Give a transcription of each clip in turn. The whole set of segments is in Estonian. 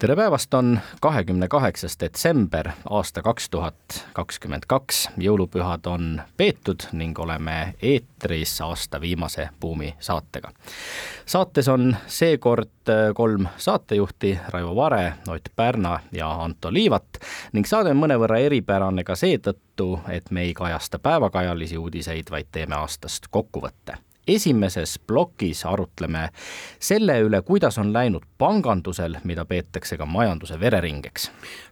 tere päevast, on kahekümne kaheksas detsember aasta kaks tuhat kakskümmend kaks. jõulupühad on peetud ning oleme eetris aasta viimase Buumi saatega. saates on seekord kolm saatejuhti, Raivo Vare, Ott Pärna ja Anto Liivat ning saade on mõnevõrra eripärane ka seetõttu, et me ei kajasta päevakajalisi uudiseid, vaid teeme aastast kokkuvõtte esimeses plokis arutleme selle üle, kuidas on läinud pangandusel, mida peetakse ka majanduse vereringeks.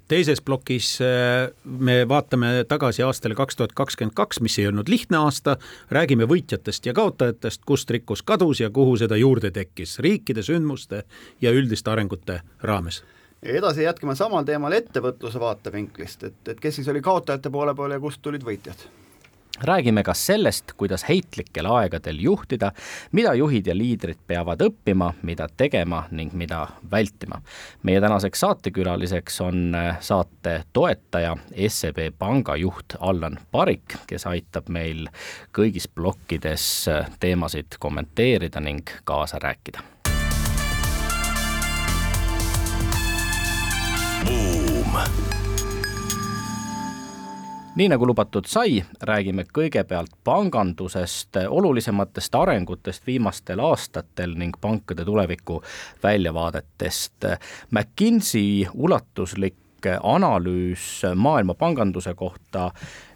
teises plokis äh, me vaatame tagasi aastale kaks tuhat kakskümmend kaks, mis ei olnud lihtne aasta, räägime võitjatest ja kaotajatest, kust rikkus kadus ja kuhu seda juurde tekkis, riikide, sündmuste ja üldiste arengute raames. Ja edasi jätkame samal teemal ettevõtluse vaatevinklist, et, et kes siis oli kaotajate poole peal ja kust tulid võitjad räägime ka sellest, kuidas heitlikel aegadel juhtida, mida juhid ja liidrid peavad õppima, mida tegema ning mida vältima. meie tänaseks saatekülaliseks on äh, saate toetaja, SEB Panga juht Allan Parik, kes aitab meil kõigis plokkides äh, teemasid kommenteerida ning kaasa rääkida. Boom nii nagu lubatud sai, räägime kõigepealt pangandusest, olulisematest arengutest viimastel aastatel ning pankade tuleviku väljavaadetest. McKinsey ulatuslik analüüs maailma panganduse kohta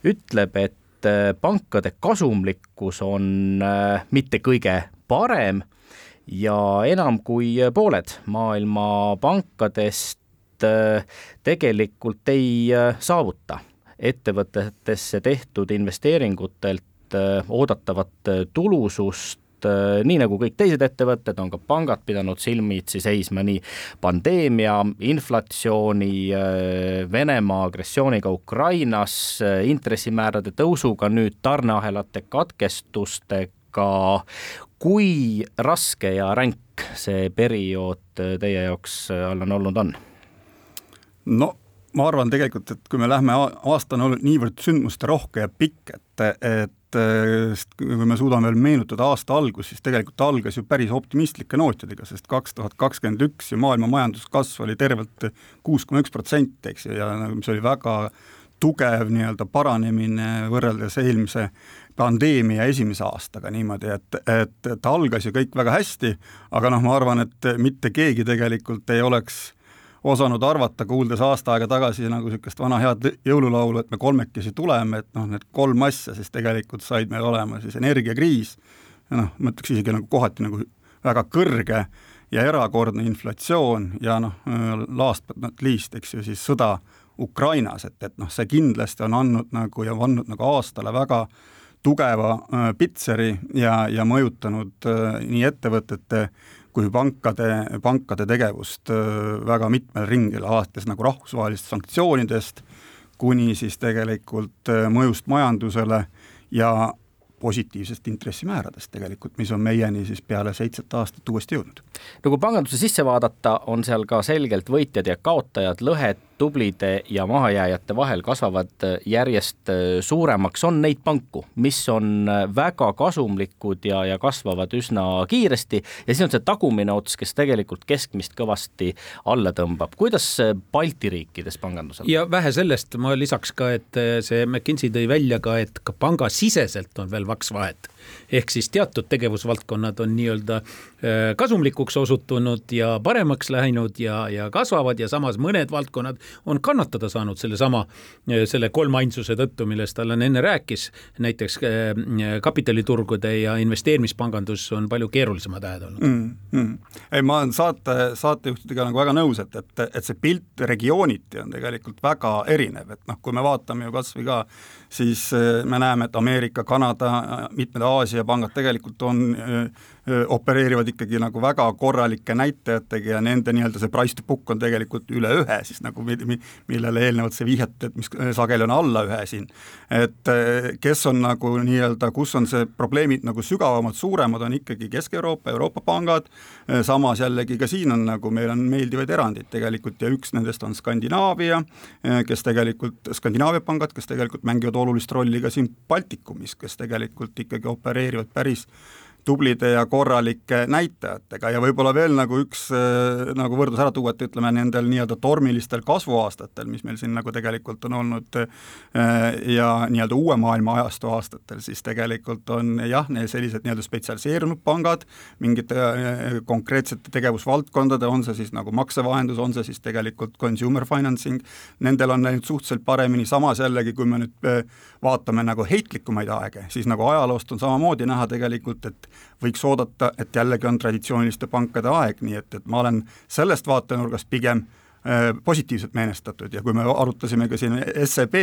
ütleb, et pankade kasumlikkus on äh, mitte kõige parem ja enam kui pooled maailma pankadest äh, tegelikult ei äh, saavuta ettevõtetesse tehtud investeeringutelt äh, oodatavat äh, tulusust äh, nii nagu kõik teised ettevõtted, on ka pangad pidanud silmitsi seisma nii pandeemia, inflatsiooni, Venemaa agressiooniga Ukrainas, intressimäärade tõusuga, nüüd tarneahelate katkestustega. kui raske ja ränk see periood teie jaoks, Allan, olnud on? no ma arvan tegelikult, et kui me lähme, aasta on olnud niivõrd sündmusterohke ja pikk, et, et kui me suudame veel meenutada aasta algust, siis tegelikult ta algas ju päris optimistlike nootidega, sest kaks tuhat kakskümmend üks ju maailma majanduskasv oli tervelt kuus koma üks protsenti, eks ju, ja mis oli väga tugev nii-öelda paranemine võrreldes eelmise pandeemia esimese aastaga niimoodi, et, et, et algas ju kõik väga hästi, aga noh, ma arvan, et mitte keegi tegelikult ei oleks osanud arvata, kuuldes aasta aega tagasi nagu niisugust vana head jõululaulu, et me kolmekesi tuleme, et noh, need kolm asja siis tegelikult said meil olema siis energiakriis, noh, ma ütleks isegi nagu kohati nagu väga kõrge ja erakordne inflatsioon ja noh, last but not least, eks ju, siis sõda Ukrainas, et, et noh, see kindlasti on andnud nagu ja andnud nagu aastale väga tugeva äh, pitseri ja, ja mõjutanud äh, nii ettevõtete kui pankade, pankade tegevust väga mitmel ringil, alates nagu rahvusvahelistest sanktsioonidest kuni siis tegelikult mõjust majandusele ja positiivsest intressimääradest tegelikult, mis on meieni siis peale seitset aastat uuesti jõudnud. no kui panganduse sisse vaadata, on seal ka selgelt võitjad ja kaotajad, lõhed tublide ja mahajääjate vahel kasvavad äh, järjest äh, suuremaks, on neid panku, mis on äh, väga kasumlikud ja, ja kasvavad üsna kiiresti ja siis on see tagumine ots, kes tegelikult keskmist kõvasti alla tõmbab. kuidas Balti riikides pangandusel? ja vähe sellest, ma lisaks ka, et see McKinsey tõi välja ka, et ka pangasiseselt on veel vaks vahet ehk siis teatud tegevusvaldkonnad on nii-öelda äh, kasumlikuks osutunud ja paremaks läinud ja, ja kasvavad ja samas mõned valdkonnad on kannatada saanud sellesama, äh, selle kolmainsuse tõttu, millest Allan enne rääkis. näiteks äh, kapitaliturgude ja investeerimispangandus on palju keerulisemad ajad olnud mm,. Mm. ei, ma olen saate, saatejuhtidega nagu väga nõus, et, et, et see pilt regiooniti on tegelikult väga erinev, et noh, kui me vaatame ju kas või ka siis me näeme, et Ameerika, Kanada, mitmed Aasia pangad tegelikult on opereerivad ikkagi nagu väga korralike näitajatega ja nende nii-öelda see price to book on tegelikult üle ühe siis nagu, millele eelnevalt see vihjati, et mis sageli on alla ühe siin. et kes on nagu nii-öelda, kus on see probleemid nagu sügavamad, suuremad, on ikkagi Kesk-Euroopa, Euroopa pangad, samas jällegi ka siin on nagu, meil on meeldivaid erandeid tegelikult ja üks nendest on Skandinaavia, kes tegelikult, Skandinaavia pangad, kes tegelikult mängivad olulist rolli ka siin Baltikumis, kes tegelikult ikkagi opereerivad päris tublide ja korralike näitajatega. Ja võib-olla veel nagu üks äh, nagu võrdlus ära tuua, et ütleme nendel nii-öelda tormilistel kasvuaastatel, mis meil siin nagu tegelikult on olnud äh, ja nii-öelda uue maailma ajastu aastatel, siis tegelikult on jah, sellised nii-öelda spetsialiseerunud pangad mingite äh, konkreetsete tegevusvaldkondade, on see siis nagu maksevahendus, on see siis tegelikult consumer financing, nendel on läinud suhteliselt paremini, samas jällegi, kui me nüüd vaatame nagu heitlikumaid aege, siis nagu ajaloost on samamoodi näha tegelikult, et võiks oodata, et jällegi on traditsiooniliste pankade aeg, nii et, et ma olen sellest vaatenurgast pigem äh, positiivselt meelestatud. Ja kui me arutasime ka siin SEB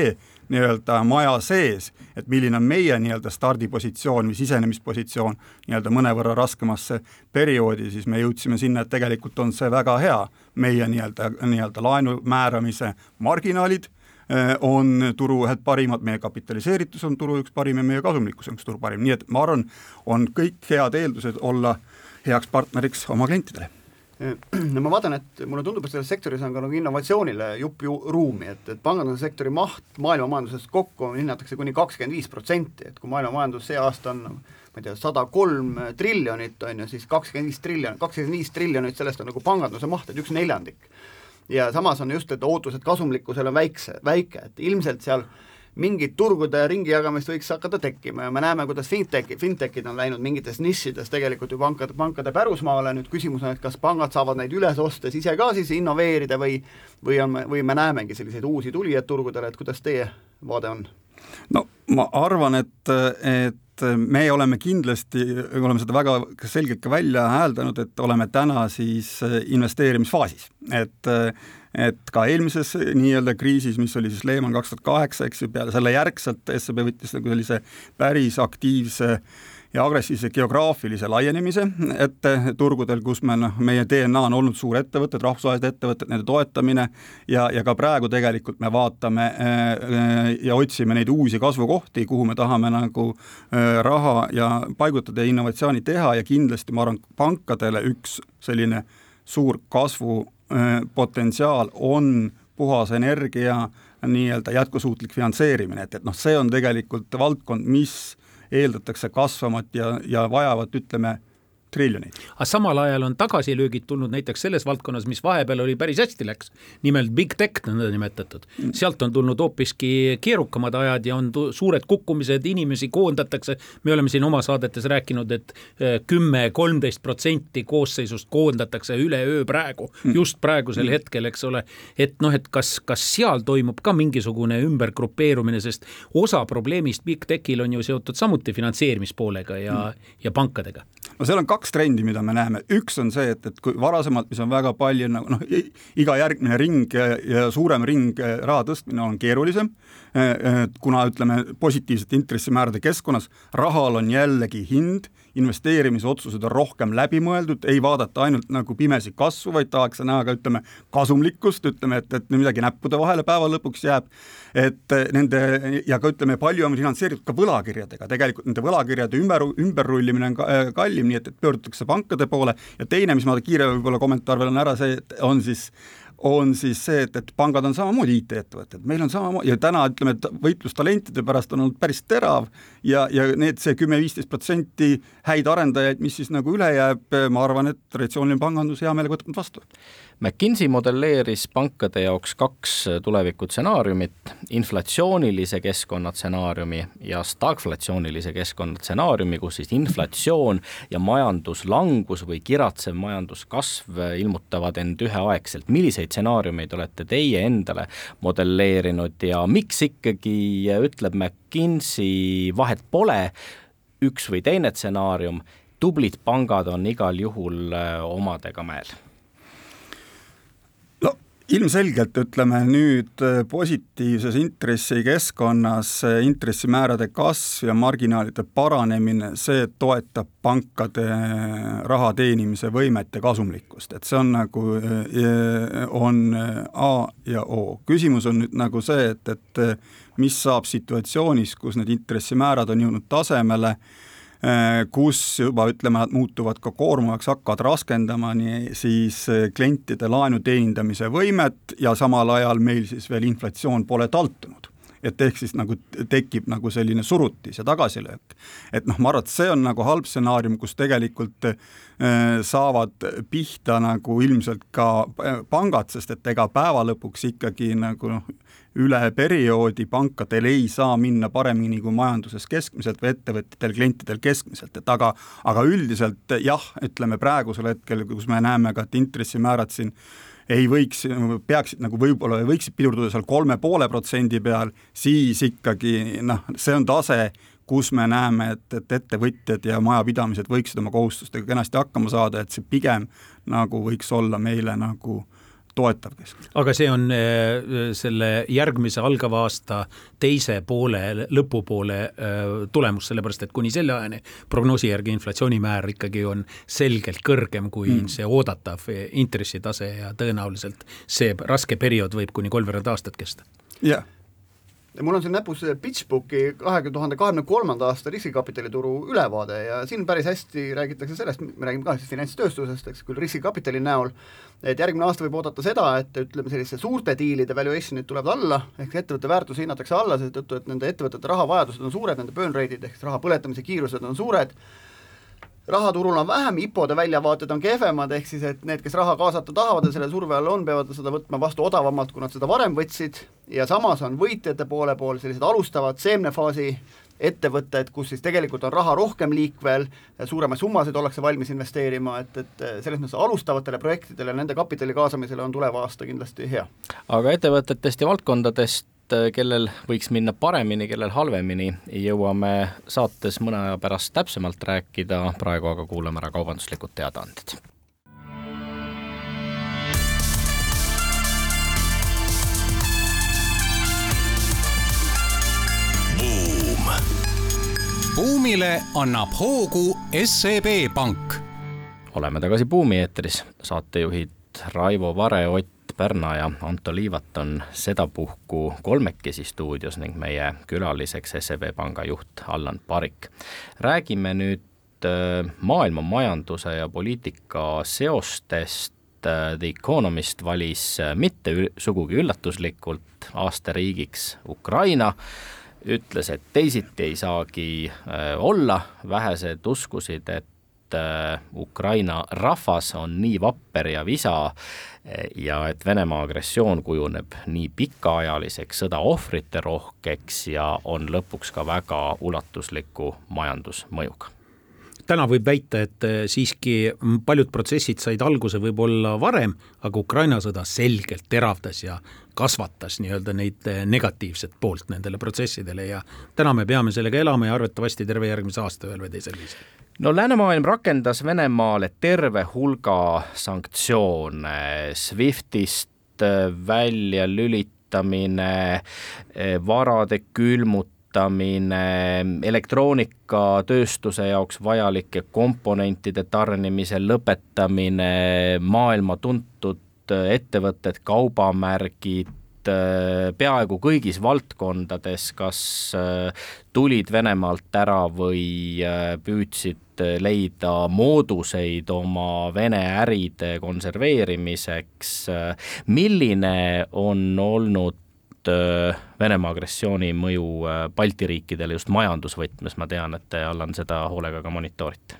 nii-öelda maja sees, et milline on meie nii-öelda stardipositsioon või sisenemispositsioon nii-öelda mõnevõrra raskemasse perioodi, siis me jõudsime sinna, et tegelikult on see väga hea, meie nii-öelda, nii-öelda laenu määramise marginaalid on turu ühed parimad, meie kapitaliseeritus on turu üks parim ja meie kasumlikkus on üks turu parim, nii et ma arvan, on kõik head eeldused olla heaks partneriks oma klientidele. No ma vaatan, et mulle tundub, et selles sektoris on ka nagu innovatsioonile jupp ju ruumi, et, et pangandussektori maht maailma majandusest kokku hinnatakse kuni kakskümmend viis protsenti, et kui maailma majandus see aasta on ma ei tea, sada kolm triljonit, on ju, siis kakskümmend viis triljonit, kakskümmend viis triljonit sellest on nagu panganduse maht, et üks neljandik ja samas on just, et ootused kasumlikkusele on väikse, väike, et ilmselt seal mingit turgude ringijagamist võiks hakata tekkima ja me näeme, kuidas fintech, fintechid on läinud mingites nišides tegelikult ju pankade, pankade pärusmaale, nüüd küsimus on, et kas pangad saavad neid üles ostes ise ka siis innoveerida või või on, või me näemegi selliseid uusi tulijaid turgudele, et kuidas teie vaade on? no ma arvan, et, et me oleme kindlasti, oleme seda väga selgelt ka välja hääldanud, et oleme täna siis investeerimisfaasis, et et ka eelmises nii-öelda kriisis, mis oli siis Lehman kaks tuhat kaheksa, eks ju, peale selle järgselt SEB võttis nagu sellise päris aktiivse äh, ja agressiivse geograafilise laienemise ette turgudel, kus me noh, meie DNA on olnud suurettevõtted, rahvusvahelised ettevõtted, nende toetamine ja, ja ka praegu tegelikult me vaatame äh, ja otsime neid uusi kasvukohti, kuhu me tahame nagu äh, raha ja paigutada ja innovatsiooni teha ja kindlasti ma arvan, pankadele üks selline suur kasvupotentsiaal on puhas energia, nii-öelda jätkusuutlik finantseerimine, et, et noh, see on tegelikult valdkond, mis eeldatakse kasvamat ja, ja vajavat, ütleme, triljoneid. aga samal ajal on tagasilöögid tulnud näiteks selles valdkonnas, mis vahepeal oli päris hästi läks, nimelt big tech nõndanimetatud. sealt on tulnud hoopiski keerukamad ajad ja on suured kukkumised, inimesi koondatakse, me oleme siin oma saadetes rääkinud, et eh, kümme, kolmteist protsenti koosseisust koondatakse üleöö praegu, hmm. just praegusel hmm. hetkel, eks ole, et noh, et kas, kas seal toimub ka mingisugune ümbergrupeerumine, sest osa probleemist big tech'il on ju seotud samuti finantseerimispoolega ja mm., ja pankadega. No seal on kaks trendi, mida me näeme, üks on see, et, et kui varasemalt, mis on väga palju nagu noh, iga järgmine ring ja, ja suurem ring eh, raha tõstmine on keerulisem, eh, eh, kuna ütleme, positiivsete intressimäärade keskkonnas rahal on jällegi hind investeerimisotsused on rohkem läbimõeldud, ei vaadata ainult nagu pimesi kasvu, vaid tahaks näha ka ütleme, kasumlikkust, ütleme, et, et midagi näppude vahele päeva lõpuks jääb, et nende ja ka ütleme, palju on finantseeritud ka võlakirjadega, tegelikult nende võlakirjade ümber, ümberrullimine on äh, kallim, nii et, et pöördutakse pankade poole. Ja teine, mis ma kiire võib-olla kommentaar veel on ära see, on siis on siis see, et, et pangad on samamoodi IT-ettevõtted, meil on samamoodi ja täna ütleme, et võitlus talentide pärast on olnud päris terav ja, ja need see kümme-viisteist protsenti häid arendajaid, mis siis nagu üle jääb, ma arvan, et traditsiooniline pangandus hea meelega võtab nad vastu McKinsey modelleeris pankade jaoks kaks tulevikutsenaariumit, inflatsioonilise keskkonna stsenaariumi ja stagflatsioonilise keskkonna stsenaariumi, kus siis inflatsioon ja majanduslangus või kiratsev majanduskasv ilmutavad end üheaegselt. milliseid stsenaariumeid olete teie endale modelleerinud ja miks ikkagi ütleb McKinsey, vahet pole, üks või teine stsenaarium, tublid pangad on igal juhul omadega mäel ilmselgelt ütleme nüüd äh, positiivses intressikeskkonnas äh, intressimäärade kasv ja marginaalide paranemine, see toetab pankade raha teenimise võimet ja kasumlikkust, et see on nagu, on A ja O. küsimus on nüüd nagu see, et, et mis saab situatsioonis, kus need intressimäärad on jõudnud tasemele, Äh, kus juba ütleme, nad muutuvad ka koormavaks, hakkavad raskendama nii siis äh, klientide laenu teenindamise võimet ja samal ajal meil siis veel inflatsioon pole taltunud et ehk siis nagu tekib nagu selline surutis ja tagasilöök. et noh, ma arvan, et see on nagu halb stsenaarium, kus tegelikult äh, saavad pihta nagu ilmselt ka pangad, sest et ega päeva lõpuks ikkagi nagu noh, üle perioodi pankadel ei saa minna paremini kui majanduses keskmiselt või ettevõtjatel, klientidel keskmiselt, et aga, aga üldiselt jah, ütleme praegusel hetkel, kus me näeme ka, et intressimäärad siin ei võiks, peaksid nagu võib-olla võiksid pidurduda seal kolme poole protsendi peal, siis ikkagi noh, see on tase, kus me näeme, et, et ettevõtjad ja majapidamised võiksid oma kohustustega kenasti hakkama saada, et see pigem nagu võiks olla meile nagu äh, toetav keskkond. aga see on äh, selle järgmise algava aasta teise poole, lõpupoole äh, tulemus, sellepärast et kuni selle ajani prognoosi järgi inflatsioonimäär ikkagi on selgelt kõrgem kui mm. see oodatav intressitase ja tõenäoliselt see raske periood võib kuni kolmveerand aastat kesta. jah yeah ja mul on siin näpus PitchBooki kahe tuhande kahekümne kolmanda aasta riskikapitalituru ülevaade ja siin päris hästi räägitakse sellest, me räägime ka siis finantstööstusest, eks küll riskikapitali näol, et järgmine aasta võib oodata seda, et ütleme, selliste suurte diilide valuation'id tulevad alla, ehk ettevõtte väärtus hinnatakse alla seetõttu, et nende ettevõtete rahavajadused on suured, nende burn rate'id ehk raha põletamise kiirused on suured rahaturul on vähem, IPO-de väljavaated on kehvemad, ehk siis et need, kes raha kaasata tahavad ja selle surve all on, peavad seda võtma vastu odavamalt, kui nad seda varem võtsid, ja samas on võitjate poole pool sellised alustavad seemnefaasi ettevõtted, kus siis tegelikult on raha rohkem liikvel, suuremaid summasid ollakse valmis investeerima, et, et selles mõttes alustavatele projektidele, nende kapitali kaasamisele on tulev aasta kindlasti hea. aga ettevõtetest ja valdkondadest et äh, kellel võiks minna paremini, kellel halvemini, jõuame saates mõne aja pärast täpsemalt rääkida, praegu aga kuulame ära kaubanduslikud teadaanded. buumile annab hoogu SEB Pank. oleme tagasi Buumi eetris, saatejuhid Raivo Vare, Ott Pärna ja Anto Liivat on sedapuhku kolmekesi stuudios ning meie külaliseks SEB Panga juht Allan Parik. räägime nüüd äh, maailma majanduse ja poliitika seostest. Äh, The Economist valis äh, mitte sugugi üllatuslikult aastariigiks Ukraina, ütles, et teisiti ei saagi olla, vähesed uskusid, et Ukraina rahvas on nii vapper ja visa, ja et Venemaa agressioon kujuneb nii pikaajaliseks, sõda ohvriterohkeks ja on lõpuks ka väga ulatusliku majandusmõjuga. Täna võib väita, et eh, siiski paljud protsessid said alguse võib-olla varem, aga Ukraina sõda selgelt teravdas ja kasvatas nii-öelda neid eh, negatiivset poolt nendele protsessidele ja täna me peame sellega elama ja arvatavasti terve järgmise aasta ühel või teisel viisil no läänemaailm rakendas Venemaale terve hulga sanktsioone, SWIFTist välja lülitamine, varade külmutamine, elektroonikatööstuse jaoks vajalike komponentide tarnimise lõpetamine, maailma tuntud ettevõtted, kaubamärgid, Äh, peaaegu kõigis valdkondades kas äh, tulid Venemaalt ära või äh, püüdsid leida mooduseid oma Vene äride konserveerimiseks. milline on olnud Venemaa agressiooni mõju Balti riikidele just majandusvõtmes, ma tean, et te, Allan, seda hoolega ka monitoorite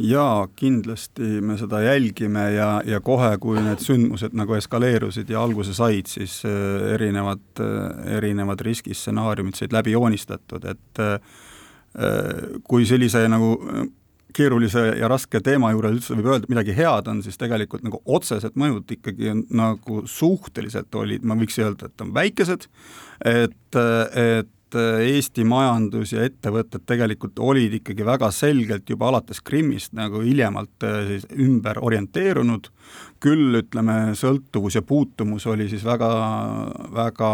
jaa, kindlasti me seda jälgime ja, ja kohe, kui need sündmused nagu eskaleerusid ja alguse said, siis äh, erinevad, äh, erinevad riskistsenaariumid said läbi joonistatud, et äh, kui sellise nagu keerulise ja raske teema juures üldse võib öelda, et midagi head on, siis tegelikult nagu otsesed mõjud ikkagi nagu suhteliselt olid, ma võiks öelda, et on väikesed, et, et Eesti majandus ja ettevõtted tegelikult olid ikkagi väga selgelt juba alates Krimmist nagu hiljemalt siis ümber orienteerunud, küll ütleme, sõltuvus ja puutumus oli siis väga, väga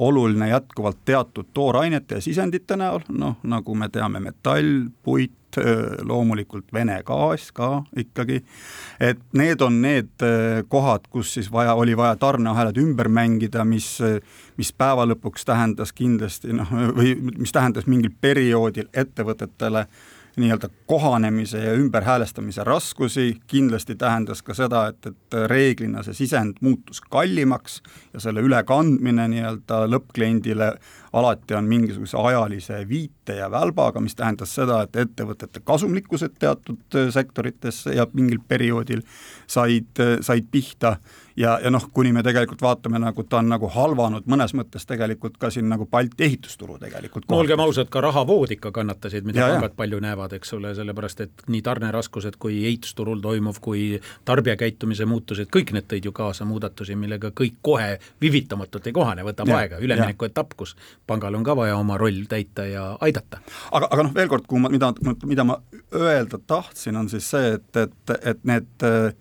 oluline jätkuvalt teatud toorainete ja sisendite näol, noh, nagu me teame, metall, puit, loomulikult Vene gaas ka ikkagi, et need on need kohad, kus siis vaja, oli vaja tarneahelad ümber mängida, mis, mis päeva lõpuks tähendas kindlasti noh, või mis tähendas mingil perioodil ettevõtetele nii-öelda kohanemise ja ümberhäälestamise raskusi, kindlasti tähendas ka seda, et, et reeglina see sisend muutus kallimaks ja selle ülekandmine nii-öelda lõppkliendile alati on mingisuguse ajalise viite ja välbaga, mis tähendas seda, et ettevõtete kasumlikkused teatud sektorites ja mingil perioodil said, said pihta ja, ja noh, kuni me tegelikult vaatame nagu ta on nagu halvanud mõnes mõttes tegelikult ka siin nagu Balti ehitusturu tegelikult. no olgem ausad, ka rahavood ikka kannatasid, mida ja, pangad palju näevad, eks ole, sellepärast et nii tarneraskused kui ehitusturul toimuv, kui tarbijakäitumise muutused, kõik need tõid ju kaasa muudatusi, millega kõik kohe viivitamatult ei kohane, võtab ja, aega, üleminekuetapp, kus pangal on ka vaja oma roll täita ja aidata. Aga, aga noh, veel kord, kui ma, mida, mida ma öelda tahtsin, on siis see, et, et, et need äh,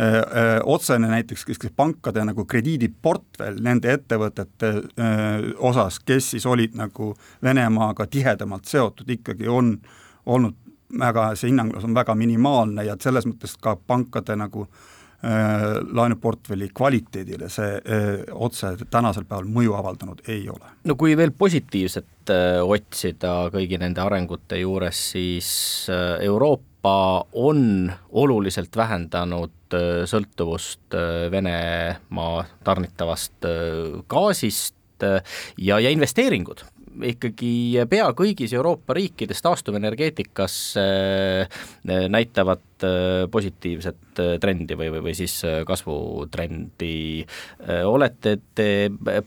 Äh, otsene näiteks pankade nagu krediidiportfell nende ettevõtete äh, osas, kes siis olid nagu Venemaaga tihedamalt seotud, ikkagi on olnud väga, see hinnangus on väga minimaalne ja selles mõttes ka pankade nagu laenuportfelli kvaliteedile see öö, otse tänasel päeval mõju avaldanud ei ole. no kui veel positiivset öö, otsida kõigi nende arengute juures, siis Euroopa on oluliselt vähendanud Äh, sõltuvust äh, Venemaa tarnitavast äh, gaasist ja, ja investeeringud ikkagi pea kõigis Euroopa riikides taastuvenergeetikasse näitavad positiivset trendi või, või, või siis kasvutrendi. olete te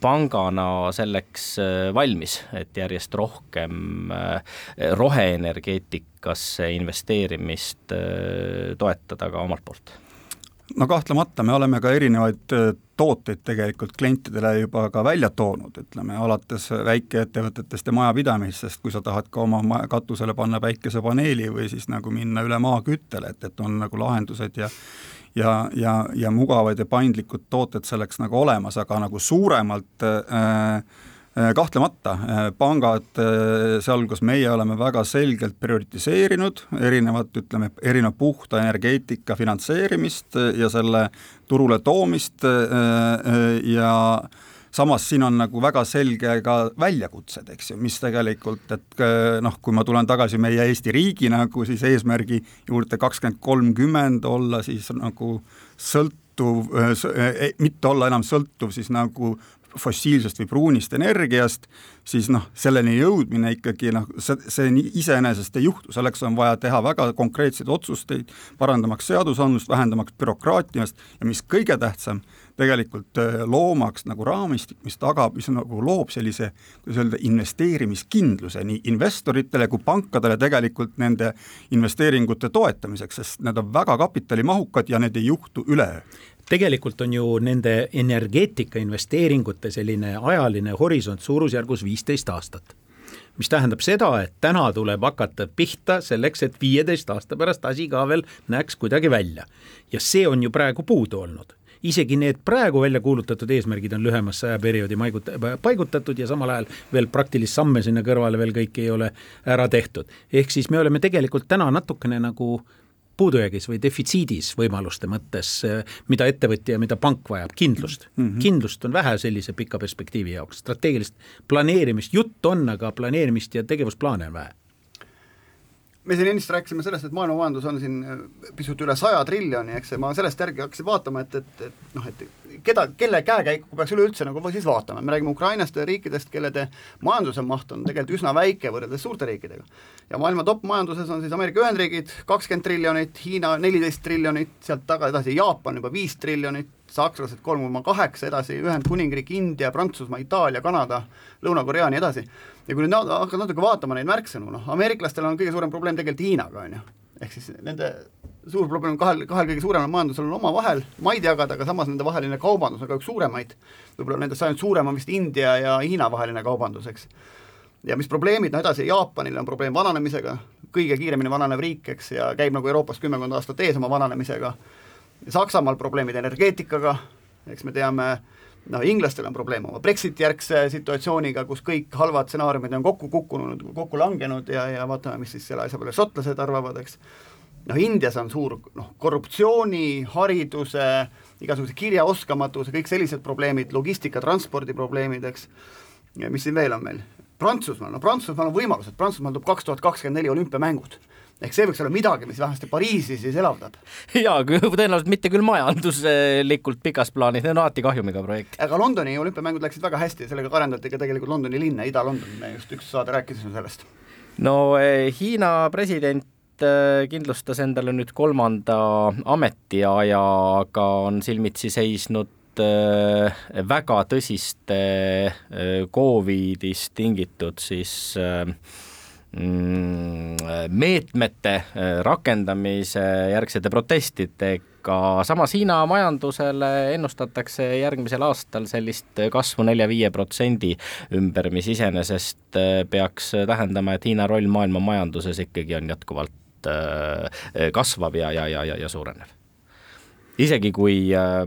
pangana selleks valmis, et järjest rohkem roheenergeetikasse investeerimist toetada ka omalt poolt? No kahtlemata me oleme ka erinevaid äh, tooteid tegelikult klientidele juba ka välja toonud, ütleme alates väikeettevõtetest ja majapidamistest, kui sa tahad ka oma katusele panna päikesepaneeli või siis nagu minna üle maaküttele, et, et on nagu lahendused ja ja, ja, ja mugavad ja paindlikud tooted selleks nagu olemas, aga nagu suuremalt Äh, kahtlemata, äh, pangad, äh, sealhulgas meie oleme väga selgelt prioritiseerinud erinevat, ütleme, erineva puhta energeetika finantseerimist ja selle turule toomist ja samas siin on nagu väga selge ka väljakutsed, eks ju, mis tegelikult, et noh, kui ma tulen tagasi meie Eesti riigi nagu siis eesmärgi juurde kakskümmend kolmkümmend olla siis nagu sõltuv, mitte olla enam sõltuv siis nagu fossiilsest või pruunist energiast, siis noh, selleni jõudmine ikkagi noh, see, see iseenesest ei juhtu, selleks on vaja teha väga konkreetseid otsusteid, parandamaks seadusandlust, vähendamaks bürokraatiast ja mis kõige tähtsam, tegelikult äh, loomaks nagu raamistik, mis tagab, mis nagu loob sellise, kuidas öelda, investeerimiskindluse nii investoritele kui pankadele tegelikult nende investeeringute toetamiseks, sest need on väga kapitalimahukad ja need ei juhtu üleöö tegelikult on ju nende energeetika investeeringute selline ajaline horisont suurusjärgus viisteist aastat mis tähendab seda, et täna tuleb hakata pihta selleks, et viieteist aasta pärast asi ka veel näeks kuidagi välja. ja see on ju praegu puudu olnud isegi need praegu välja kuulutatud eesmärgid on lühemasse ajaperioodi paigutatud ja samal ajal veel praktilist samme sinna kõrvale veel kõik ei ole ära tehtud. ehk siis me oleme tegelikult täna natukene nagu puudujäägis või defitsiidis võimaluste mõttes, mida ettevõtja ja mida pank vajab, kindlust mm. -hmm. kindlust on vähe sellise pika perspektiivi jaoks, strateegilist planeerimist, jutt on, aga planeerimist ja tegevusplaane on vähe me siin ennist rääkisime sellest, et maailmamajandus on siin pisut üle saja triljoni, eks, ma sellest järgi hakkasin vaatama, et, et, et noh, et keda, kelle käekäiku peaks üleüldse nagu siis vaatama, me räägime Ukrainast ja riikidest, kellede majanduse maht on tegelikult üsna väike võrreldes suurte riikidega. ja maailma top-majanduses on siis Ameerika Ühendriigid kakskümmend triljonit, Hiina neliteist triljonit, sealt taga edasi Jaapan juba viis triljonit, sakslased kolm koma kaheksa, edasi Ühendkuningriik, India, Prantsusmaa, Itaalia, Kanada, Lõuna-Korea, nii edasi. ja kui nüüd hakkad natuke vaatama neid märksõnu, noh, ameeriklastel on kõige suurem probleem tegelikult Hiinaga, on ju, ehk siis nende suur probleem kahel, kahel kõige suuremal majandusel on omavahel maid jagada, aga samas nende vaheline kaubandus on ka üks suuremaid, võib-olla nendest ainult suurem on vist India ja Hiina vaheline kaubandus, eks. ja mis probleemid, no edasi Jaapanil on probleem vananemisega, kõige kiiremini vananev riik, eks, ja käib nagu Euroopas kümmekond aastat ees oma vananemisega, Saksamaal probleemid energeetikaga, eks me teame, noh, inglastel on probleem oma Brexiti järgse situatsiooniga, kus kõik halvad stsenaariumid on kokku kukkunud, kokku langenud ja, ja vaatame, mis siis selle asja peale šotlased arvavad, eks. noh, Indias on suur noh, korruptsiooni, hariduse, igasuguse kirjaoskamatuse, kõik sellised probleemid, logistika, transpordiprobleemid, eks, mis siin veel on meil? Prantsusmaal, no Prantsusmaal on võimalused, Prantsusmaal tuleb kaks tuhat kakskümmend neli olümpiamängud ehk see võiks olla midagi, mis vähemasti Pariisi siis elavdab. jaa, tõenäoliselt mitte küll majanduslikult pikas plaanis, need on alati kahjumiga projekt. aga Londoni olümpiamängud läksid väga hästi sellega arendati ka tegelikult Londoni linna, Ida-London, me just üks saade rääkisime sellest. no eh, Hiina president eh, kindlustas endale nüüd kolmanda ametiajaga, on silmitsi seisnud Äh, väga tõsiste Covidist tingitud siis äh, meetmete rakendamise järgsete protestidega, samas Hiina majandusele ennustatakse järgmisel aastal sellist kasvu nelja-viie protsendi ümber, mis iseenesest peaks tähendama, et Hiina roll maailma majanduses ikkagi on jätkuvalt kasvav ja, ja, ja, ja, ja suurenev. isegi kui äh,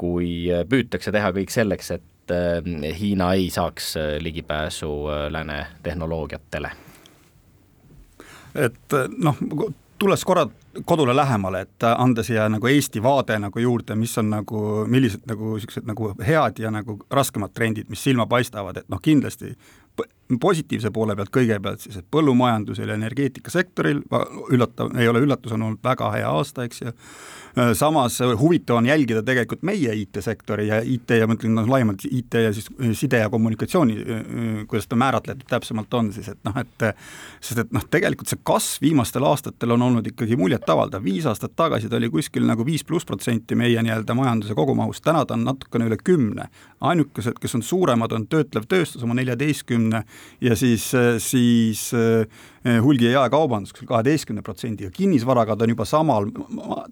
kui äh, püütakse teha kõik selleks, et äh, Hiina ei saaks äh, ligipääsu lääne tehnoloogiatele? et noh, tulles korra kodule lähemale, et anda siia nagu Eesti vaade nagu juurde, mis on nagu, millised nagu niisugused nagu head ja nagu raskemad trendid, mis silma paistavad, et noh, kindlasti positiivse poole pealt kõigepealt siis, et põllumajandusel ja energeetikasektoril, üllatav, ei ole üllatus, on olnud väga hea aasta, eks ju, Äh, samas äh, huvitav on jälgida tegelikult meie IT-sektori ja IT ja ma ütlen noh, laiemalt IT ja siis äh, side ja kommunikatsiooni, kuidas ta määratletud täpsemalt on siis, et noh, et sest et noh, tegelikult see kasv viimastel aastatel on olnud ikkagi muljetavaldav, viis aastat tagasi ta oli kuskil nagu viis pluss protsenti meie nii-öelda majanduse kogumahust, täna ta on natukene üle kümne. ainukesed, kes on suuremad, on töötlev tööstus oma neljateistkümne ja siis, siis hulgi- ja jaekaubandus kaheteistkümne protsendiga, kinnisvaraga ta on juba samal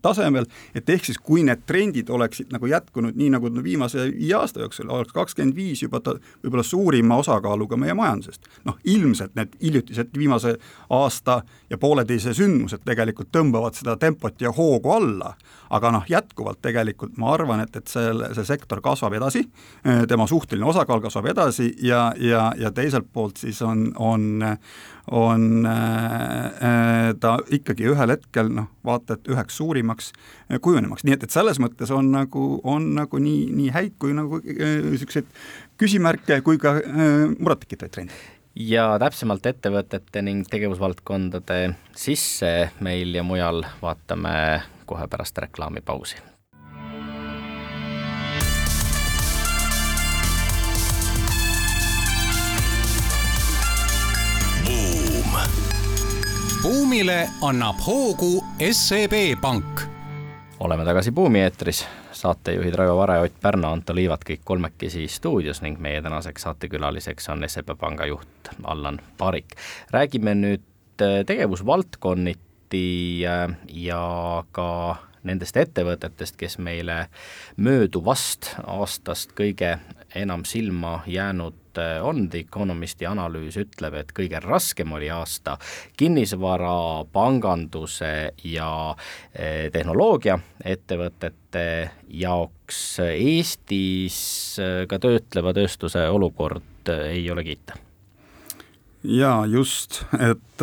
tasemel, et ehk siis, kui need trendid oleksid nagu jätkunud nii, nagu viimase viie aasta jooksul, oleks kakskümmend viis juba ta võib-olla suurima osakaaluga meie majandusest. noh, ilmselt need hiljutised viimase aasta ja pooleteise sündmused tegelikult tõmbavad seda tempot ja hoogu alla, aga noh, jätkuvalt tegelikult ma arvan, et, et see, see sektor kasvab edasi, tema suhteline osakaal kasvab edasi ja, ja, ja teiselt poolt siis on, on on äh, ta ikkagi ühel hetkel noh, vaata et üheks suurimaks äh, kujunemaks, nii et, et selles mõttes on nagu, on nagu nii, nii häid kui nagu niisuguseid äh, küsimärke kui ka murettekitavaid trende ja täpsemalt ettevõtete ning tegevusvaldkondade sisse meil ja mujal vaatame kohe pärast reklaamipausi buumile annab hoogu SEB Pank. oleme tagasi Buumi eetris, saatejuhid Raivo Vare, Ott Pärna, Anto Liivat kõik kolmekesi stuudios ning meie tänaseks saatekülaliseks on SEB Panga juht Allan Parik. räägime nüüd äh, tegevusvaldkonniti äh, ja ka nendest ettevõtetest, kes meile mööduvast aastast kõige enam silma jäänud on, The Economisti analüüs ütleb, et kõige raskem oli aasta kinnisvara, panganduse ja äh, tehnoloogia ettevõtete jaoks. Eestis äh, ka töötleva tööstuse olukord ei ole kiita. Jaa, just, et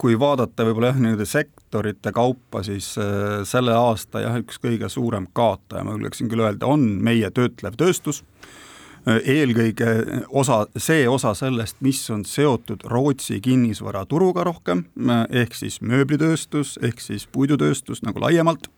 kui vaadata võib-olla jah, nii-öelda sektorite kaupa, siis selle aasta jah, üks kõige suurem kaotaja, ma julgeksin küll öelda, on meie töötlev tööstus eelkõige osa, see osa sellest, mis on seotud Rootsi kinnisvaraturuga rohkem, ehk siis mööblitööstus, ehk siis puidutööstus nagu laiemalt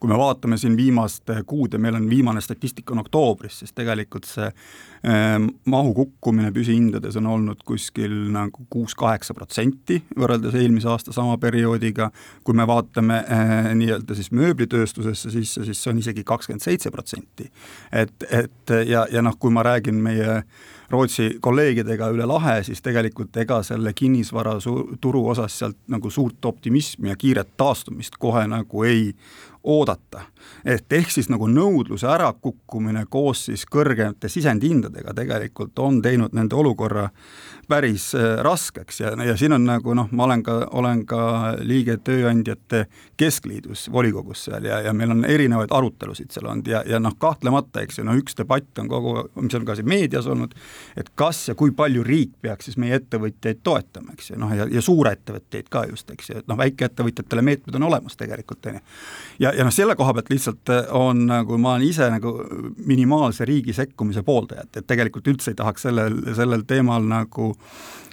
kui me vaatame siin viimaste kuude, meil on viimane statistika on oktoobris, siis tegelikult see eh, mahu kukkumine püsihindades on olnud kuskil nagu kuus-kaheksa protsenti võrreldes eelmise aasta sama perioodiga. kui me vaatame eh, nii-öelda siis mööblitööstusesse sisse, siis see on isegi kakskümmend seitse protsenti. et, et ja, ja noh, kui ma räägin meie Rootsi kolleegidega üle lahe, siis tegelikult ega selle kinnisvaraturu osas sealt nagu suurt optimismi ja kiiret taastumist kohe nagu ei oodata. et ehk siis nagu nõudluse ärakukkumine koos siis kõrgemate sisendhindadega tegelikult on teinud nende olukorra päris äh, raskeks ja, ja siin on nagu noh, ma olen ka, olen ka liige Tööandjate Keskliidus volikogus seal ja, ja meil on erinevaid arutelusid seal olnud ja, ja noh, kahtlemata, eks ju, no üks debatt on kogu, mis on ka siin meedias olnud, et kas ja kui palju riik peaks siis meie ettevõtjaid toetama, eks ju, noh ja, ja suurettevõtteid ka just, eks ju, et noh, väikeettevõtjatele meetmed on olemas tegelikult, on ju. ja, ja noh, selle koha pealt lihtsalt on nagu ma olen ise nagu minimaalse riigi sekkumise pooldaja, et, et tegelikult üldse ei tahaks sellel, sellel teemal nagu Äh, äh,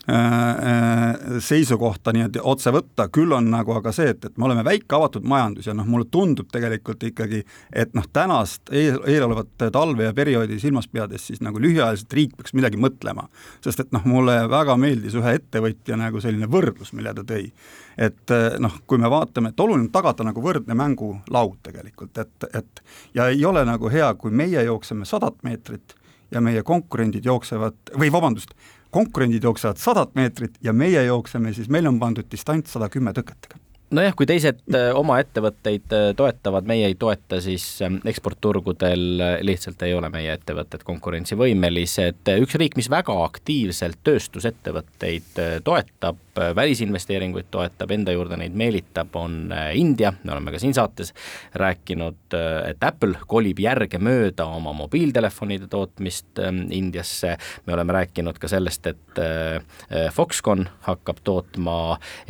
seisukohta niimoodi otse võtta, küll on nagu aga see, et, et me oleme väike avatud majandus ja noh, mulle tundub tegelikult ikkagi, et noh, tänast eel, eelolevat talve ja perioodi silmas pidades siis nagu lühiajaliselt riik peaks midagi mõtlema. sest et noh, mulle väga meeldis ühe ettevõtja nagu selline võrdlus, mille ta tõi. et äh, noh, kui me vaatame, et oluline on tagada nagu võrdne mängulaud tegelikult, et, et ja ei ole nagu hea, kui meie jookseme sadat meetrit ja meie konkurendid jooksevad, või vabandust, konkurendid jooksevad sadat meetrit ja meie jookseme siis, meil on pandud distants sada kümme tõketega nojah, kui teised äh, oma ettevõtteid äh, toetavad, meie ei toeta, siis ähm, eksportturgudel äh, lihtsalt ei ole meie ettevõtted konkurentsivõimelised. üks riik, mis väga aktiivselt tööstusettevõtteid toetab, välisinvesteeringuid toetab, enda juurde neid meelitab, on India, me oleme ka siin saates rääkinud, et Apple kolib järgemööda oma mobiiltelefonide tootmist ähm, Indiasse, me oleme rääkinud ka sellest, et Foxconn hakkab tootma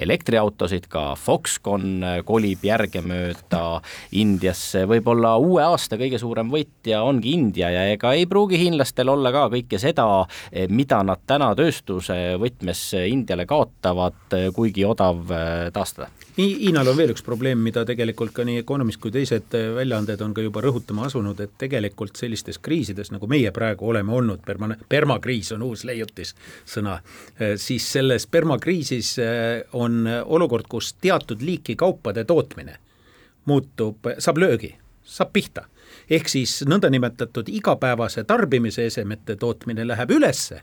elektriautosid, ka Fox Foxconn äh, kolib järgemööda Indiasse, võib-olla uue aasta kõige suurem võitja ongi India ja ega ei pruugi hiinlastel olla ka kõike seda, eh, mida nad täna tööstuse võtmes Indiale kaotavad, eh, kuigi odav eh, taastada. Hiinal on veel üks probleem, mida tegelikult ka nii Economist kui teised väljaanded on ka juba rõhutama asunud, et tegelikult sellistes kriisides, nagu meie praegu oleme olnud, perma-, permakriis on uus leiutis sõna, siis selles permakriisis on olukord, kus teatud liiki kaupade tootmine muutub, saab löögi, saab pihta. ehk siis nõndanimetatud igapäevase tarbimise esemete tootmine läheb ülesse,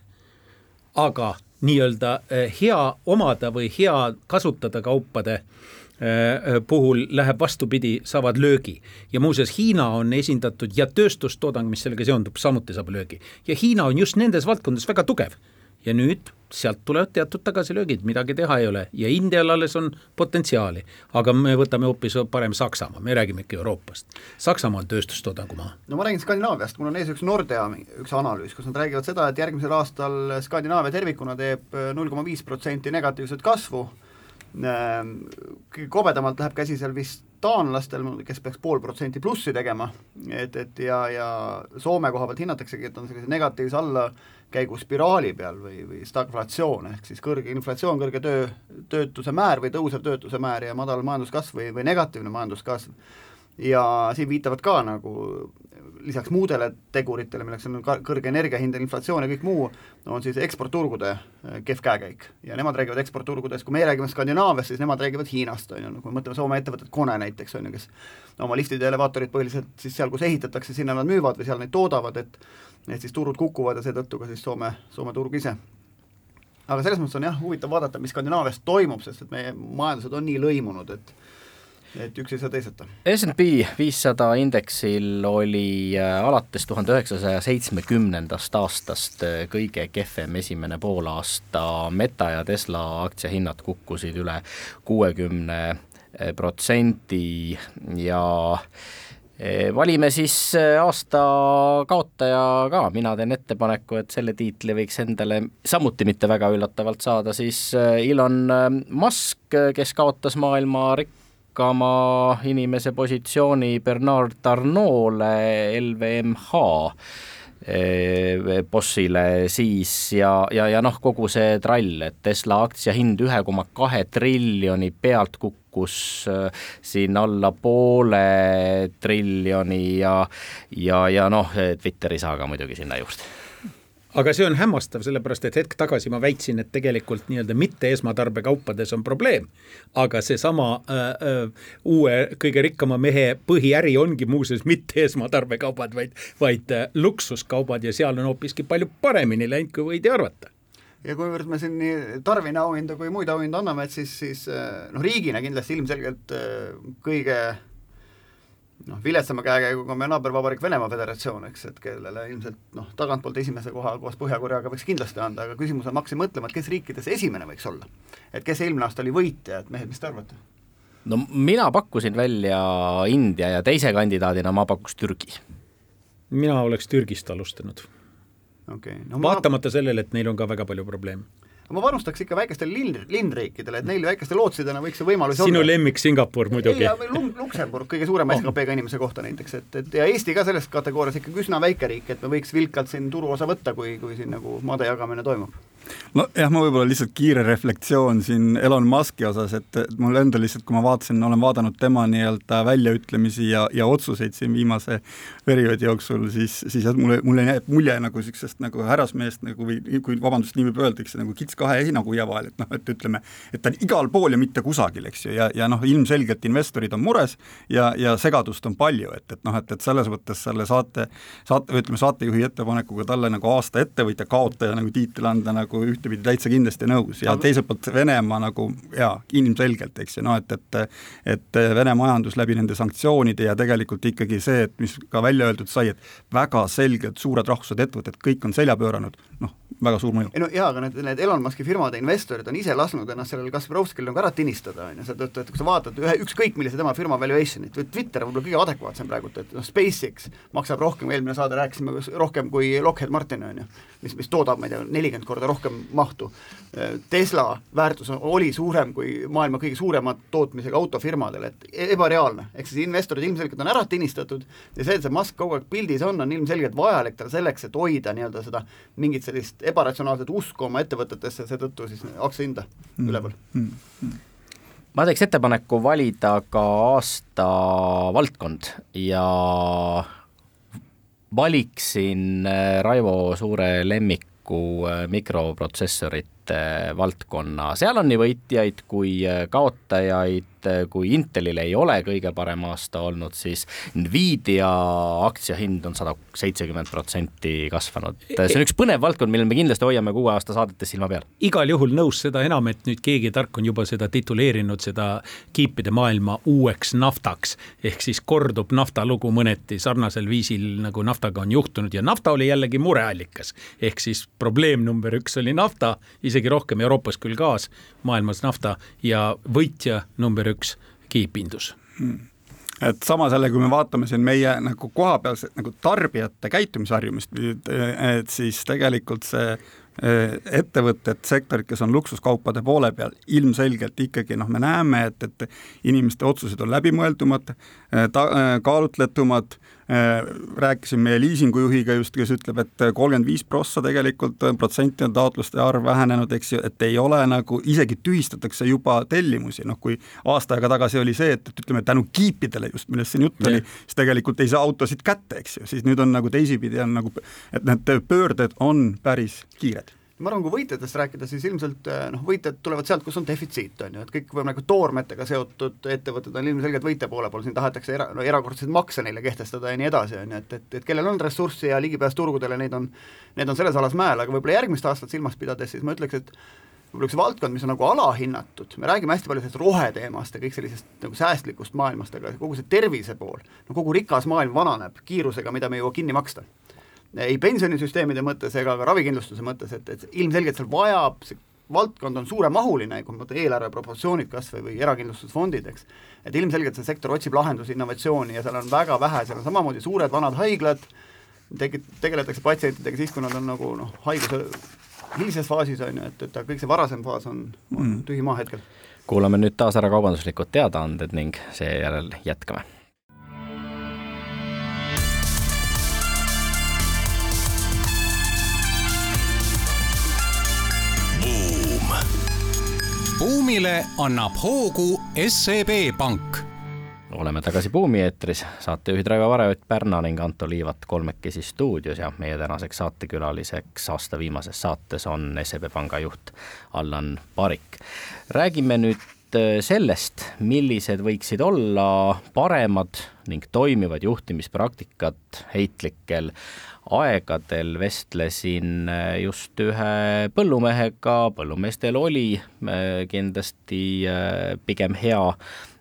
aga nii-öelda eh, hea omada või hea kasutada kaupade eh, puhul läheb vastupidi, saavad löögi. ja muuseas, Hiina on esindatud ja tööstustoodang, mis sellega seondub, samuti saab löögi. ja Hiina on just nendes valdkondades väga tugev ja nüüd sealt tulevad teatud tagasilöögid, midagi teha ei ole ja Indial alles on potentsiaali. aga me võtame hoopis parem Saksamaa, me räägime ikka Euroopast. Saksamaa on tööstustoodangu maa. no ma räägin Skandinaaviast, mul on ees üks Nordea üks analüüs, kus nad räägivad seda, et järgmisel aastal Skandinaavia tervikuna teeb null koma viis protsenti negatiivset kasvu, ehm, kõige kobedamalt läheb käsi seal vist taanlastel, kes peaks pool protsenti plussi tegema, et, et ja, ja Soome koha pealt hinnataksegi, et on sellise negatiivse allakäiguspiraali peal või, või stagflatsioon, ehk siis kõrge inflatsioon, kõrge töö, töötuse määr või tõusev töötuse määr ja madal majanduskasv või, või negatiivne majanduskasv. ja siin viitavad ka nagu lisaks muudele teguritele, milleks on kõrge energiahind ja inflatsioon ja kõik muu, on siis eksportturgude äh, kehv käekäik. ja nemad räägivad eksportturgudest, kui meie räägime Skandinaaviast, siis nemad räägivad Hiinast, on ju, no kui me mõtleme Soome ettevõtet Kone näiteks, on ju, kes oma liftid ja elevaatorid põhiliselt siis seal, kus ehitatakse, sinna nad müüvad või seal neid toodavad, et et siis turud kukuvad ja seetõttu ka siis Soome, Soome turg ise. Aga selles mõttes on jah, huvitav vaadata, mis Skandinaavias toimub, sest et meie majandused on nii lõimunud, et et üks ei saa teiseta. SNP viissada indeksil oli äh, alates tuhande üheksasaja seitsmekümnendast aastast äh, kõige kehvem esimene poolaasta, Meta ja Tesla aktsiahinnad kukkusid üle kuuekümne äh, protsendi ja valime siis aasta kaotaja ka, mina teen ettepaneku, et selle tiitli võiks endale samuti mitte väga üllatavalt saada siis Elon Musk, kes kaotas maailma rik-, rikkama inimese positsiooni Bernard Arnault'le LVMH eh, bossile siis ja, ja, ja noh, kogu see trall, et Tesla aktsia hind ühe koma kahe triljoni pealt kukkus äh, siin alla poole triljoni ja ja, ja noh, Twitteri saaga muidugi sinna juurde aga see on hämmastav, sellepärast et hetk tagasi ma väitsin, et tegelikult nii-öelda mitte esmatarbekaupades on probleem. aga seesama äh, äh, uue kõige rikkama mehe põhiäri ongi muuseas mitte esmatarbekaubad, vaid, vaid äh, luksuskaubad ja seal on hoopiski palju paremini läinud, kui võidi arvata ja kuivõrd me siin nii Tarvini auhinda kui muid auhindu anname, et siis, siis äh, noh, riigina kindlasti ilmselgelt äh, kõige noh, viletsama käekäiguga on meie naabervabariik Venemaa Föderatsioon, eks, et kellele ilmselt noh, tagantpoolt esimese koha koos Põhja-Koreaga võiks kindlasti anda, aga küsimus on, ma hakkasin mõtlema, et kes riikides esimene võiks olla. et kes eelmine aasta oli võitja, et mehed, mis te arvate? no mina pakkusin välja India ja teise kandidaadina ma pakuks Türgi. mina oleks Türgist alustanud okay.. No, vaatamata ma... sellele, et neil on ka väga palju probleeme ma panustaks ikka väikestele linn, linnriikidele, et neil väikeste lootsidena võiks see võimalus sinu olla. lemmik Singapur muidugi. Luksemburg kõige suurema oh. SKP-ga inimese kohta näiteks, et, et ja Eesti ka selles kategoorias ikkagi üsna väike riik, et me võiks vilkalt siin turuosa võtta, kui, kui siin nagu maade jagamine toimub nojah, ma võib-olla lihtsalt kiire reflektsioon siin Elon Musk'i osas, et mul endal lihtsalt, kui ma vaatasin, olen vaadanud tema nii-öelda väljaütlemisi ja, ja otsuseid siin viimase perioodi jooksul, siis, siis mulle, mulle jääb mulje nagu niisugusest nagu härrasmehest nagu või kui vabandust, nii võib öelda, eks nagu kits kahe heinakuia vahel, et noh, et ütleme, et ta on igal pool ja mitte kusagil, eks ju, ja, ja noh, ilmselgelt investorid on mures ja, ja segadust on palju, et, et noh, et, et selles mõttes selle saate, saate, ütleme saatejuhi ettepanekuga talle nagu aasta ettevõtja kaotaja nagu tiitel anda nagu nagu ühtepidi täitsa kindlasti nõus. Ja teiselt poolt Venemaa nagu jaa, ilmselgelt, eks ju, noh et, et et Vene majandus läbi nende sanktsioonide ja tegelikult ikkagi see, et mis ka välja öeldud sai, et väga selgelt suured rahvused ettevõtted, kõik on selja pööranud, noh, väga suur mõju. ei no jaa, aga need, need Elon Musk'i firmade investorid on ise lasknud ennast sellel Kasparovskil nagu ära tinistada, on ju, seetõttu, et kui sa vaatad ühe, ükskõik millise tema firma valuation'it või Twitter võib-olla kõige adekvaatsem praegu, et noh, SpaceX maksab rohkem, eelmine saade rääkisime, rohkem kui Lockheed Martin, on ju, mis, mis toodab, ma ei tea, nelikümmend korda rohkem mahtu. Tesla väärtus oli suurem kui maailma kõige suuremad tootmisega autofirmadel, et e-, ebareaalne, ehk siis investorid ilmselgelt on ära tinistatud ja see, et see Musk kogu aeg pildis on, on ilmselgelt vajalik tal selleks, et hoida nii-öelda seda mingit sellist ebaratsionaalset usku oma ettevõtetesse, seetõttu siis aktsiahinda mm. üleval mm. mm ma teeks ettepaneku valida ka aasta valdkond ja valiksin äh, Raivo suure lemmiku äh, mikroprotsessorite valdkonna, seal on nii võitjaid kui äh, kaotajaid et äh, kui Intelil ei ole kõige parem aasta olnud, siis Nvidia aktsiahind on sada seitsekümmend protsenti kasvanud. see on üks põnev valdkond, millel me kindlasti hoiame kuue aasta saadetes silma peal. igal juhul nõus, seda enam, et nüüd keegi tark on juba seda tituleerinud, seda kiipide maailma uueks naftaks. ehk siis kordub nafta lugu mõneti sarnasel viisil, nagu naftaga on juhtunud ja nafta oli jällegi mureallikas. ehk siis probleem number üks oli nafta, isegi rohkem Euroopas küll gaas, maailmas nafta ja võitja number number üks kiipindus. Hmm et samas jälle, kui me vaatame siin meie nagu kohapealset nagu tarbijate käitumisharjumist, et siis tegelikult see eh, ettevõtted, sektorid, kes on luksuskaupade poole peal, ilmselgelt ikkagi noh, me näeme, et, et inimeste otsused on läbimõeldumad, eh, ta-, eh, kaalutletumad rääkisin meie liisingujuhiga just, kes ütleb, et kolmkümmend viis prossa tegelikult äh, protsenti on taotluste arv vähenenud, eks ju, et ei ole nagu, isegi tühistatakse juba tellimusi, noh kui aasta aega tagasi oli see, et, et ütleme, tänu kiipidele just, millest siin jutt oli, siis tegelikult ei saa autosid kätte, eks ju, siis nüüd on nagu teisipidi on nagu, et need pöörded on päris kiired ma arvan, kui võitjatest rääkida, siis ilmselt eh, noh, võitjad tulevad sealt, kus on defitsiit, on ju, et kõik nagu toormetega seotud ettevõtted on ilmselgelt võitja poole peal, siin tahetakse era, no erakordseid makse neile kehtestada ja nii edasi, on ju, et, et, et kellel on ressurssi ja ligipääs turgudele, neid on, need on selles alas mäel, aga võib-olla järgmist aastat silmas pidades, siis ma ütleks, et võib-olla üks valdkond, mis on nagu alahinnatud, me räägime hästi palju sellest roheteemast ja kõik sellisest nagu säästlikust maailmast, aga kogu see tervise pool, no kogu rikas maailm vananeb kiirusega, mida me ei jõua kinni maksta ei pensionisüsteemide mõttes ega ka ravikindlustuse mõttes, et, et ilmselgelt seal vajab, see valdkond on suuremahuline, kui ma mõtlen eelarve proportsioonid kas või, või erakindlustusfondid, eks, et ilmselgelt see sektor otsib lahendusi, innovatsiooni ja seal on väga vähe, seal on samamoodi suured vanad haiglad, tegi-, tegeletakse patsientidega siis, kui nad on nagu noh, haiguse hilises faasis, on ju, et, et kõik see varasem faas on, on mm. tühi maa hetkel. kuulame nüüd taas ära kaubanduslikud teadaanded ning seejärel jätkame buumile annab hoogu SEB Pank oleme tagasi Buumi eetris, saatejuhid Raivo Vare, Ott Pärna ning Anto Liivat kolmekesi stuudios ja meie tänaseks saatekülaliseks aasta viimases saates on SEB Panga juht Allan Parik. räägime nüüd äh, sellest, millised võiksid olla paremad ning toimivad juhtimispraktikad heitlikel aegadel vestlesin äh, just ühe põllumehega, põllumeestel oli äh, kindlasti pigem hea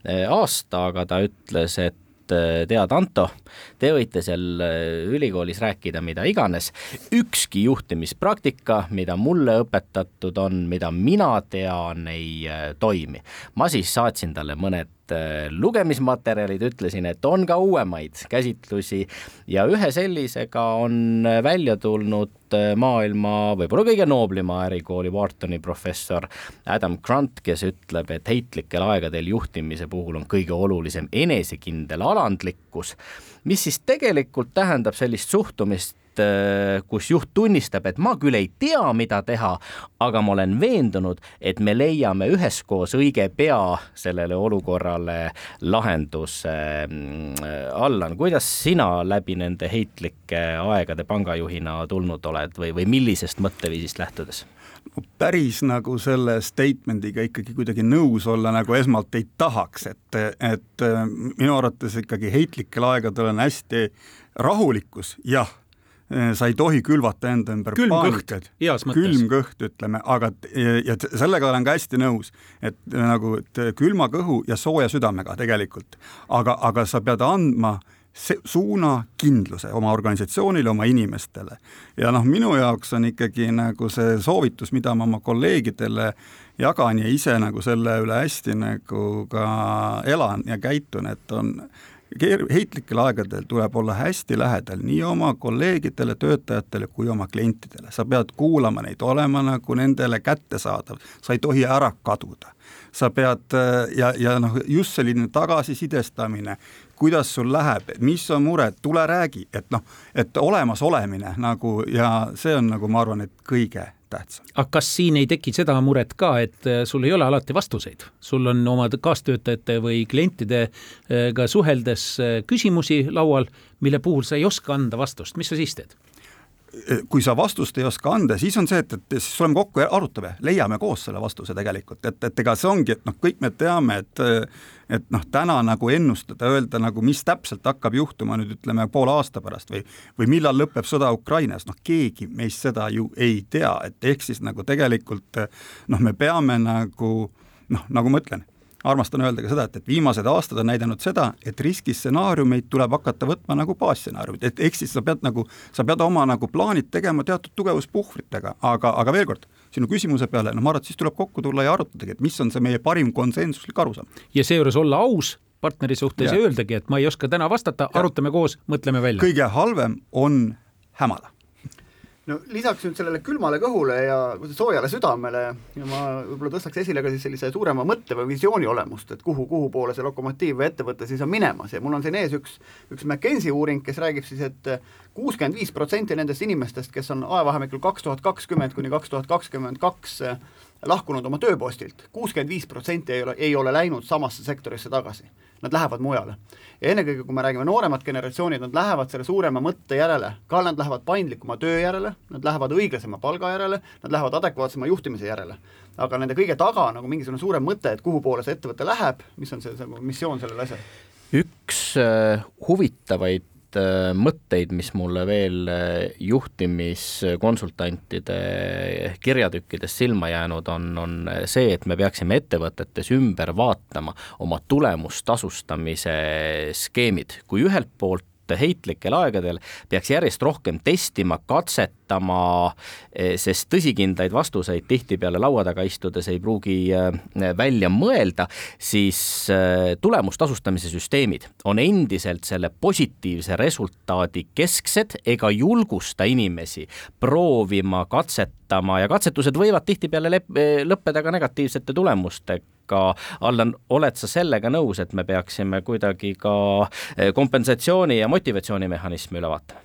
aasta, aga ta ütles, et tead, Anto, te võite seal eh, ülikoolis rääkida mida iganes, ükski juhtimispraktika, mida mulle õpetatud on, mida mina tean, ei toimi. ma siis saatsin talle mõned Äh, lugemismaterjalid, ütlesin, et on ka uuemaid käsitlusi ja ühe sellisega on välja tulnud äh, maailma võib-olla kõige nooblima ärikooli Whartoni professor Adam Grant, kes ütleb, et heitlikel aegadel juhtimise puhul on kõige olulisem enesekindel alandlikkus, mis siis tegelikult tähendab sellist suhtumist, Äh, kus juht tunnistab, et ma küll ei tea, mida teha, aga ma olen veendunud, et me leiame üheskoos õige pea sellele olukorrale lahenduse. Äh, Allan, kuidas sina läbi nende heitlike aegade pangajuhina tulnud oled või, või millisest mõtteviisist lähtudes? Päris nagu selle statement'iga ikkagi kuidagi nõus olla nagu esmalt ei tahaks, et, et äh, minu arvates ikkagi heitlikel aegadel on hästi rahulikkus, jah Äh, sa ei tohi külvata enda ümber külm paanikat. külm kõht, ütleme, aga ja, sellega olen ka hästi nõus, et nagu et külma kõhu ja sooja südamega tegelikult, aga, aga sa pead andma suuna kindluse oma organisatsioonile, oma inimestele. ja noh, minu jaoks on ikkagi nagu see soovitus, mida ma oma kolleegidele jagan ja ise nagu selle üle hästi nagu ka elan ja käitun, et on heitlikel aegadel tuleb olla hästi lähedal nii oma kolleegidele, töötajatele kui oma klientidele, sa pead kuulama neid, olema nagu nendele kättesaadav, sa ei tohi ära kaduda. sa pead ja, ja noh, just selline tagasisidestamine, kuidas sul läheb, mis on mured, tule räägi, et noh, et olemas olemine nagu ja see on nagu ma arvan, et kõige tähtsam. aga kas siin ei teki seda muret ka, et äh, sul ei ole alati vastuseid, sul on oma kaastöötajate või klientidega suheldes äh, küsimusi laual, mille puhul sa ei oska anda vastust, mis sa siis teed? Kui sa vastust ei oska anda, siis on see, et, et siis tuleme kokku ja arutame, leiame koos selle vastuse tegelikult, et, et ega see ongi, et noh, kõik me teame, et et noh, täna nagu ennustada, öelda nagu, mis täpselt hakkab juhtuma nüüd ütleme poole aasta pärast või või millal lõpeb sõda Ukrainas, noh, keegi meist seda ju ei tea, et ehk siis nagu tegelikult noh, me peame nagu noh, nagu ma ütlen armastan öelda ka seda, et, et viimased aastad on näidanud seda, et riskistsenaariumeid tuleb hakata võtma nagu baasstsenaariumid, et ehk siis sa pead nagu, sa pead oma nagu plaanid tegema teatud tugevuspuhvritega, aga, aga veel kord, sinu küsimuse peale, no ma arvan, et siis tuleb kokku tulla ja arutadagi, et mis on see meie parim konsensuslik arusaam. ja seejuures olla aus partneri suhtes ja, ja öeldagi, et ma ei oska täna vastata, arutame koos, mõtleme välja. kõige halvem on hämada no lisaks nüüd sellele külmale kõhule ja soojale südamele ja ma võib-olla tõstaks esile ka siis sellise suurema mõtte või visiooni olemust, et kuhu, kuhu poole see lokomotiiv või ettevõte siis on minemas. Ja mul on siin ees üks, üks McKenzie uuring, kes räägib siis et, et kuuskümmend viis protsenti nendest inimestest, kes on ajavahemikul kaks tuhat kakskümmend kuni kaks tuhat kakskümmend kaks lahkunud oma tööpostilt, kuuskümmend viis protsenti ei ole, ei ole läinud samasse sektorisse tagasi. Nad lähevad mujale. ja ennekõike, kui me räägime nooremad generatsioonid, nad lähevad selle suurema mõtte järele, ka nad lähevad paindlikuma töö järele, nad lähevad õiglasema palga järele, nad lähevad adekvaatsema juhtimise järele. aga nende kõige taga nagu mingisugune suurem mõte, et kuhu poole see ettevõte läheb, mis on see, see missioon sellel asjal? üks äh, huvitavaid Äh, mõtteid, mis mulle veel äh, juhtimiskonsultantide kirjatükkides silma jäänud on, on see, et me peaksime ettevõtetes ümber vaatama oma tulemustasustamise skeemid, kui ühelt poolt heitlikel aegadel peaks järjest rohkem testima, katsetama, eh, sest tõsikindlaid vastuseid tihtipeale laua taga istudes ei pruugi eh, välja mõelda, siis eh, tulemustasustamise süsteemid on endiselt selle positiivse resultaadi kesksed ega julgusta inimesi proovima, katsetama ja katsetused võivad tihtipeale lõppeda ka negatiivsete tulemustega aga Allan, oled sa sellega nõus, et me peaksime kuidagi ka eh, kompensatsiooni ja motivatsioonimehhanismi üle vaatama?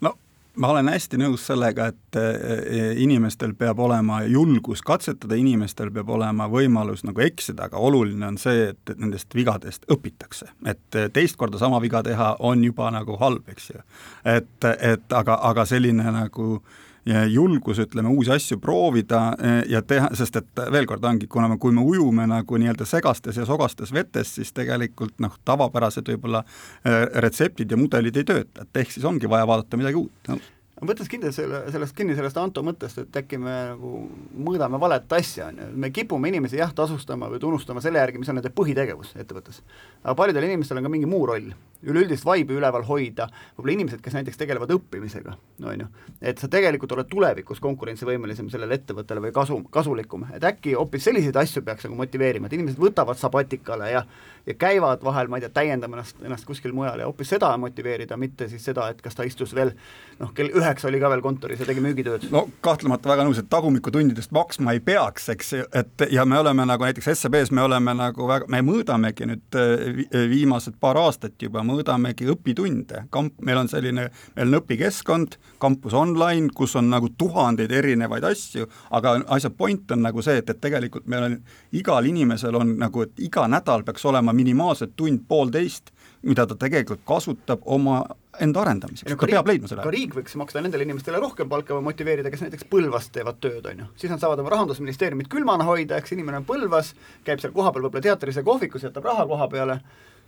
no ma olen hästi nõus sellega, et eh, inimestel peab olema julgus katsetada, inimestel peab olema võimalus nagu eksida, aga oluline on see, et, et nendest vigadest õpitakse. et teist korda sama viga teha on juba nagu halb, eks ju. et, et aga, aga selline nagu äh, julgus, ütleme, uusi asju proovida eh, ja teha, sest et veel kord ongi, kuna me, kui me ujume nagu nii-öelda segastes ja sogastes vetes, siis tegelikult noh, tavapärased võib-olla eh, retseptid ja mudelid ei tööta, et ehk siis ongi vaja vaadata midagi uut no võttes kinni selle, sellest kinni sellest Anto mõttest, et äkki me nagu mõõdame valet asja, on ju, me kipume inimesi jah, tasustama või tunnustama selle järgi, mis on nende põhitegevus ettevõttes. aga paljudel inimestel on ka mingi muu roll, üleüldist vaibi üleval hoida, võib-olla inimesed, kes näiteks tegelevad õppimisega, on ju, et sa tegelikult oled tulevikus konkurentsivõimelisem sellele ettevõttele või kasu, kasulikum, et äkki hoopis selliseid asju peaks nagu motiveerima, et inimesed võtavad sabatikale ja ja käivad vahel, ma ei tea, täiendama ennast, ennast kuskil mujal ja hoopis seda motiveerida, mitte siis seda, et kas ta istus veel noh, kell üheksa oli ka veel kontoris ja tegi müügitööd. no kahtlemata väga nõus, et tagumikutundidest maksma ei peaks, eks et ja me oleme nagu näiteks SEB-s me oleme nagu väga, me mõõdamegi nüüd äh, viimased paar aastat juba, mõõdamegi õpitunde, kamp, meil on selline, meil on õpikeskkond, kampus online, kus on nagu tuhandeid erinevaid asju, aga asja point on nagu see, et, et tegelikult meil on, igal inimesel on nagu, et iga nädal peaks olema minimaalselt tund-poolteist, mida ta tegelikult kasutab oma enda arendamiseks, ta peab leidma selle. ka riik võiks maksta nendele inimestele rohkem palka või motiveerida, kes näiteks Põlvas teevad tööd, on ju. siis nad saavad oma rahandusministeeriumit külmana hoida, eks inimene on Põlvas, käib seal kohapeal võib-olla teatris ja kohvikus, jätab raha koha peale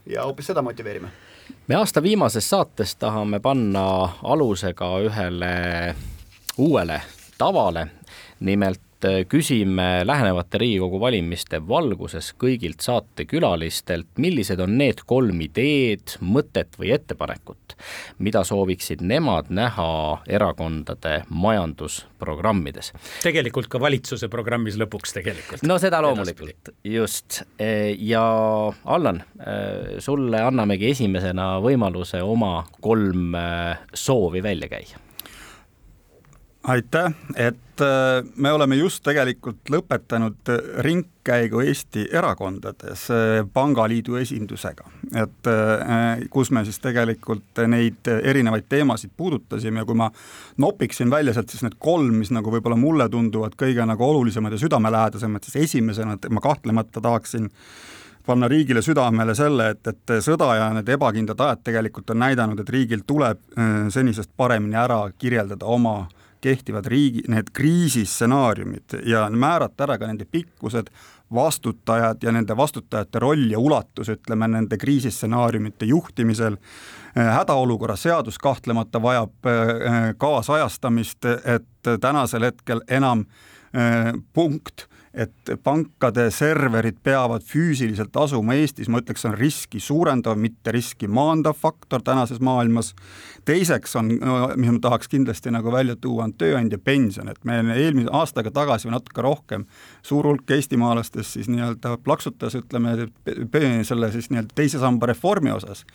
ja hoopis seda motiveerime. me aasta viimases saates tahame panna aluse ka ühele uuele tavale, nimelt Äh, küsime lähenevate Riigikogu valimiste valguses kõigilt saatekülalistelt, millised on need kolm ideed, mõtet või ettepanekut, mida sooviksid nemad näha erakondade majandusprogrammides. tegelikult ka valitsuse programmis lõpuks tegelikult. no seda loomulikult, just. E, ja Allan, e, sulle annamegi esimesena võimaluse oma kolm e, soovi välja käia aitäh, et äh, me oleme just tegelikult lõpetanud ringkäigu Eesti erakondades äh, Pangaliidu esindusega, et äh, kus me siis tegelikult neid erinevaid teemasid puudutasime ja kui ma nopiksin välja sealt siis need kolm, mis nagu võib-olla mulle tunduvad kõige nagu olulisemad ja südamelähedasemad, siis esimesena ma kahtlemata tahaksin panna riigile südamele selle, et, et sõda ja need ebakindlad ajad tegelikult on näidanud, et riigil tuleb senisest paremini ära kirjeldada oma äh, kehtivad riigi, need kriisistsenaariumid ja määrata ära ka nende pikkused, vastutajad ja nende vastutajate roll ja ulatus, ütleme, nende kriisistsenaariumite juhtimisel. Äh, hädaolukorra seadus kahtlemata vajab äh, kaasajastamist, et tänasel hetkel enam äh, punkt et pankade serverid peavad füüsiliselt asuma Eestis, ma ütleks, on riski suurendav, mitte riski maandav faktor tänases maailmas. teiseks on, mis ma tahaks kindlasti nagu välja tuua, on tööandja pension, et me eelmise aastaga tagasi või natuke rohkem suur hulk eestimaalastest siis nii-öelda plaksutas, ütleme, selle siis nii-öelda teise samba reformi osas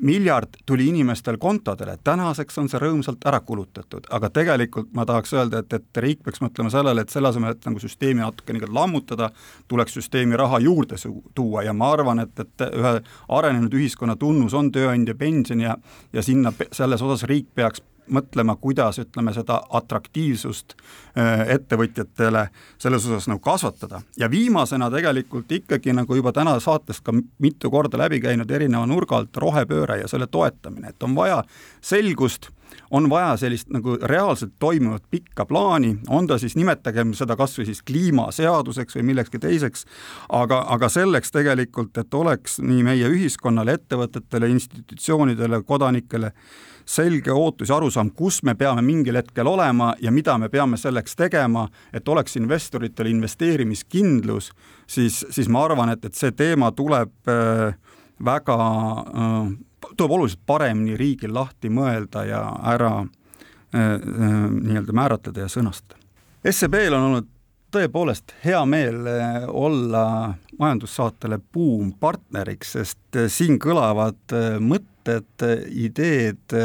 miljard tuli inimestel kontodele, tänaseks on see rõõmsalt ära kulutatud, aga tegelikult ma tahaks öelda, et, et riik peaks mõtlema sellele, et selle asemel, et nagu süsteemi natukene lammutada, tuleks süsteemi raha juurde tuua ja ma arvan, et, et ühe arenenud ühiskonna tunnus on tööandja pension ja ja sinna, selles osas riik peaks mõtlema, kuidas ütleme seda atraktiivsust äh, ettevõtjatele selles osas nagu kasvatada. ja viimasena tegelikult ikkagi nagu juba täna saatest ka mitu korda läbi käinud erineva nurga alt rohepööre ja selle toetamine, et on vaja selgust on vaja sellist nagu reaalselt toimuvat pikka plaani, on ta siis, nimetagem seda kas või siis kliimaseaduseks või millekski teiseks, aga, aga selleks tegelikult, et oleks nii meie ühiskonnale, ettevõtetele, institutsioonidele, kodanikele selge ootus ja arusaam, kus me peame mingil hetkel olema ja mida me peame selleks tegema, et oleks investoritel investeerimiskindlus, siis, siis ma arvan, et, et see teema tuleb äh, väga äh, tuleb oluliselt paremini riigil lahti mõelda ja ära äh, nii-öelda määratleda ja sõnastada. SEB-l on olnud tõepoolest hea meel olla majandussaatele Buum partneriks, sest siin kõlavad mõtted, ideed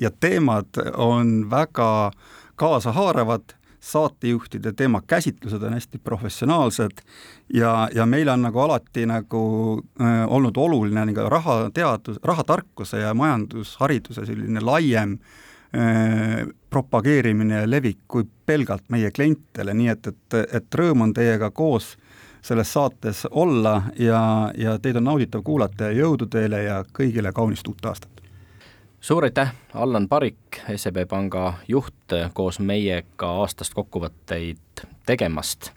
ja teemad on väga kaasahaaravad saatejuhtide teemakäsitlused on hästi professionaalsed ja, ja meile on nagu alati nagu äh, olnud oluline nagu rahateadus, rahatarkuse ja majandushariduse selline laiem propageerimine ja levik kui pelgalt meie klientidele, nii et, et, et rõõm on teiega koos selles saates olla ja, ja teid on nauditav kuulata ja jõudu teile ja kõigile kaunist uut aastat! suur aitäh, Allan Parik, SEB Panga juht, koos meiega aastast kokkuvõtteid tegemast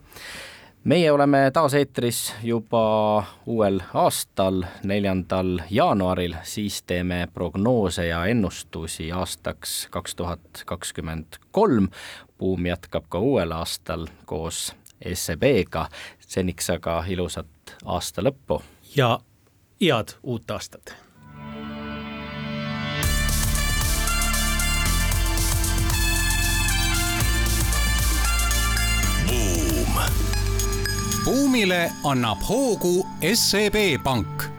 meie oleme taas eetris juba uuel aastal, neljandal jaanuaril, siis teeme prognoose ja ennustusi aastaks kaks tuhat kakskümmend kolm. buum jätkab ka uuel aastal koos SEB-ga, seniks aga ilusat aasta lõppu. ja head uut aastat! Buumile annab hoogu SEB Pank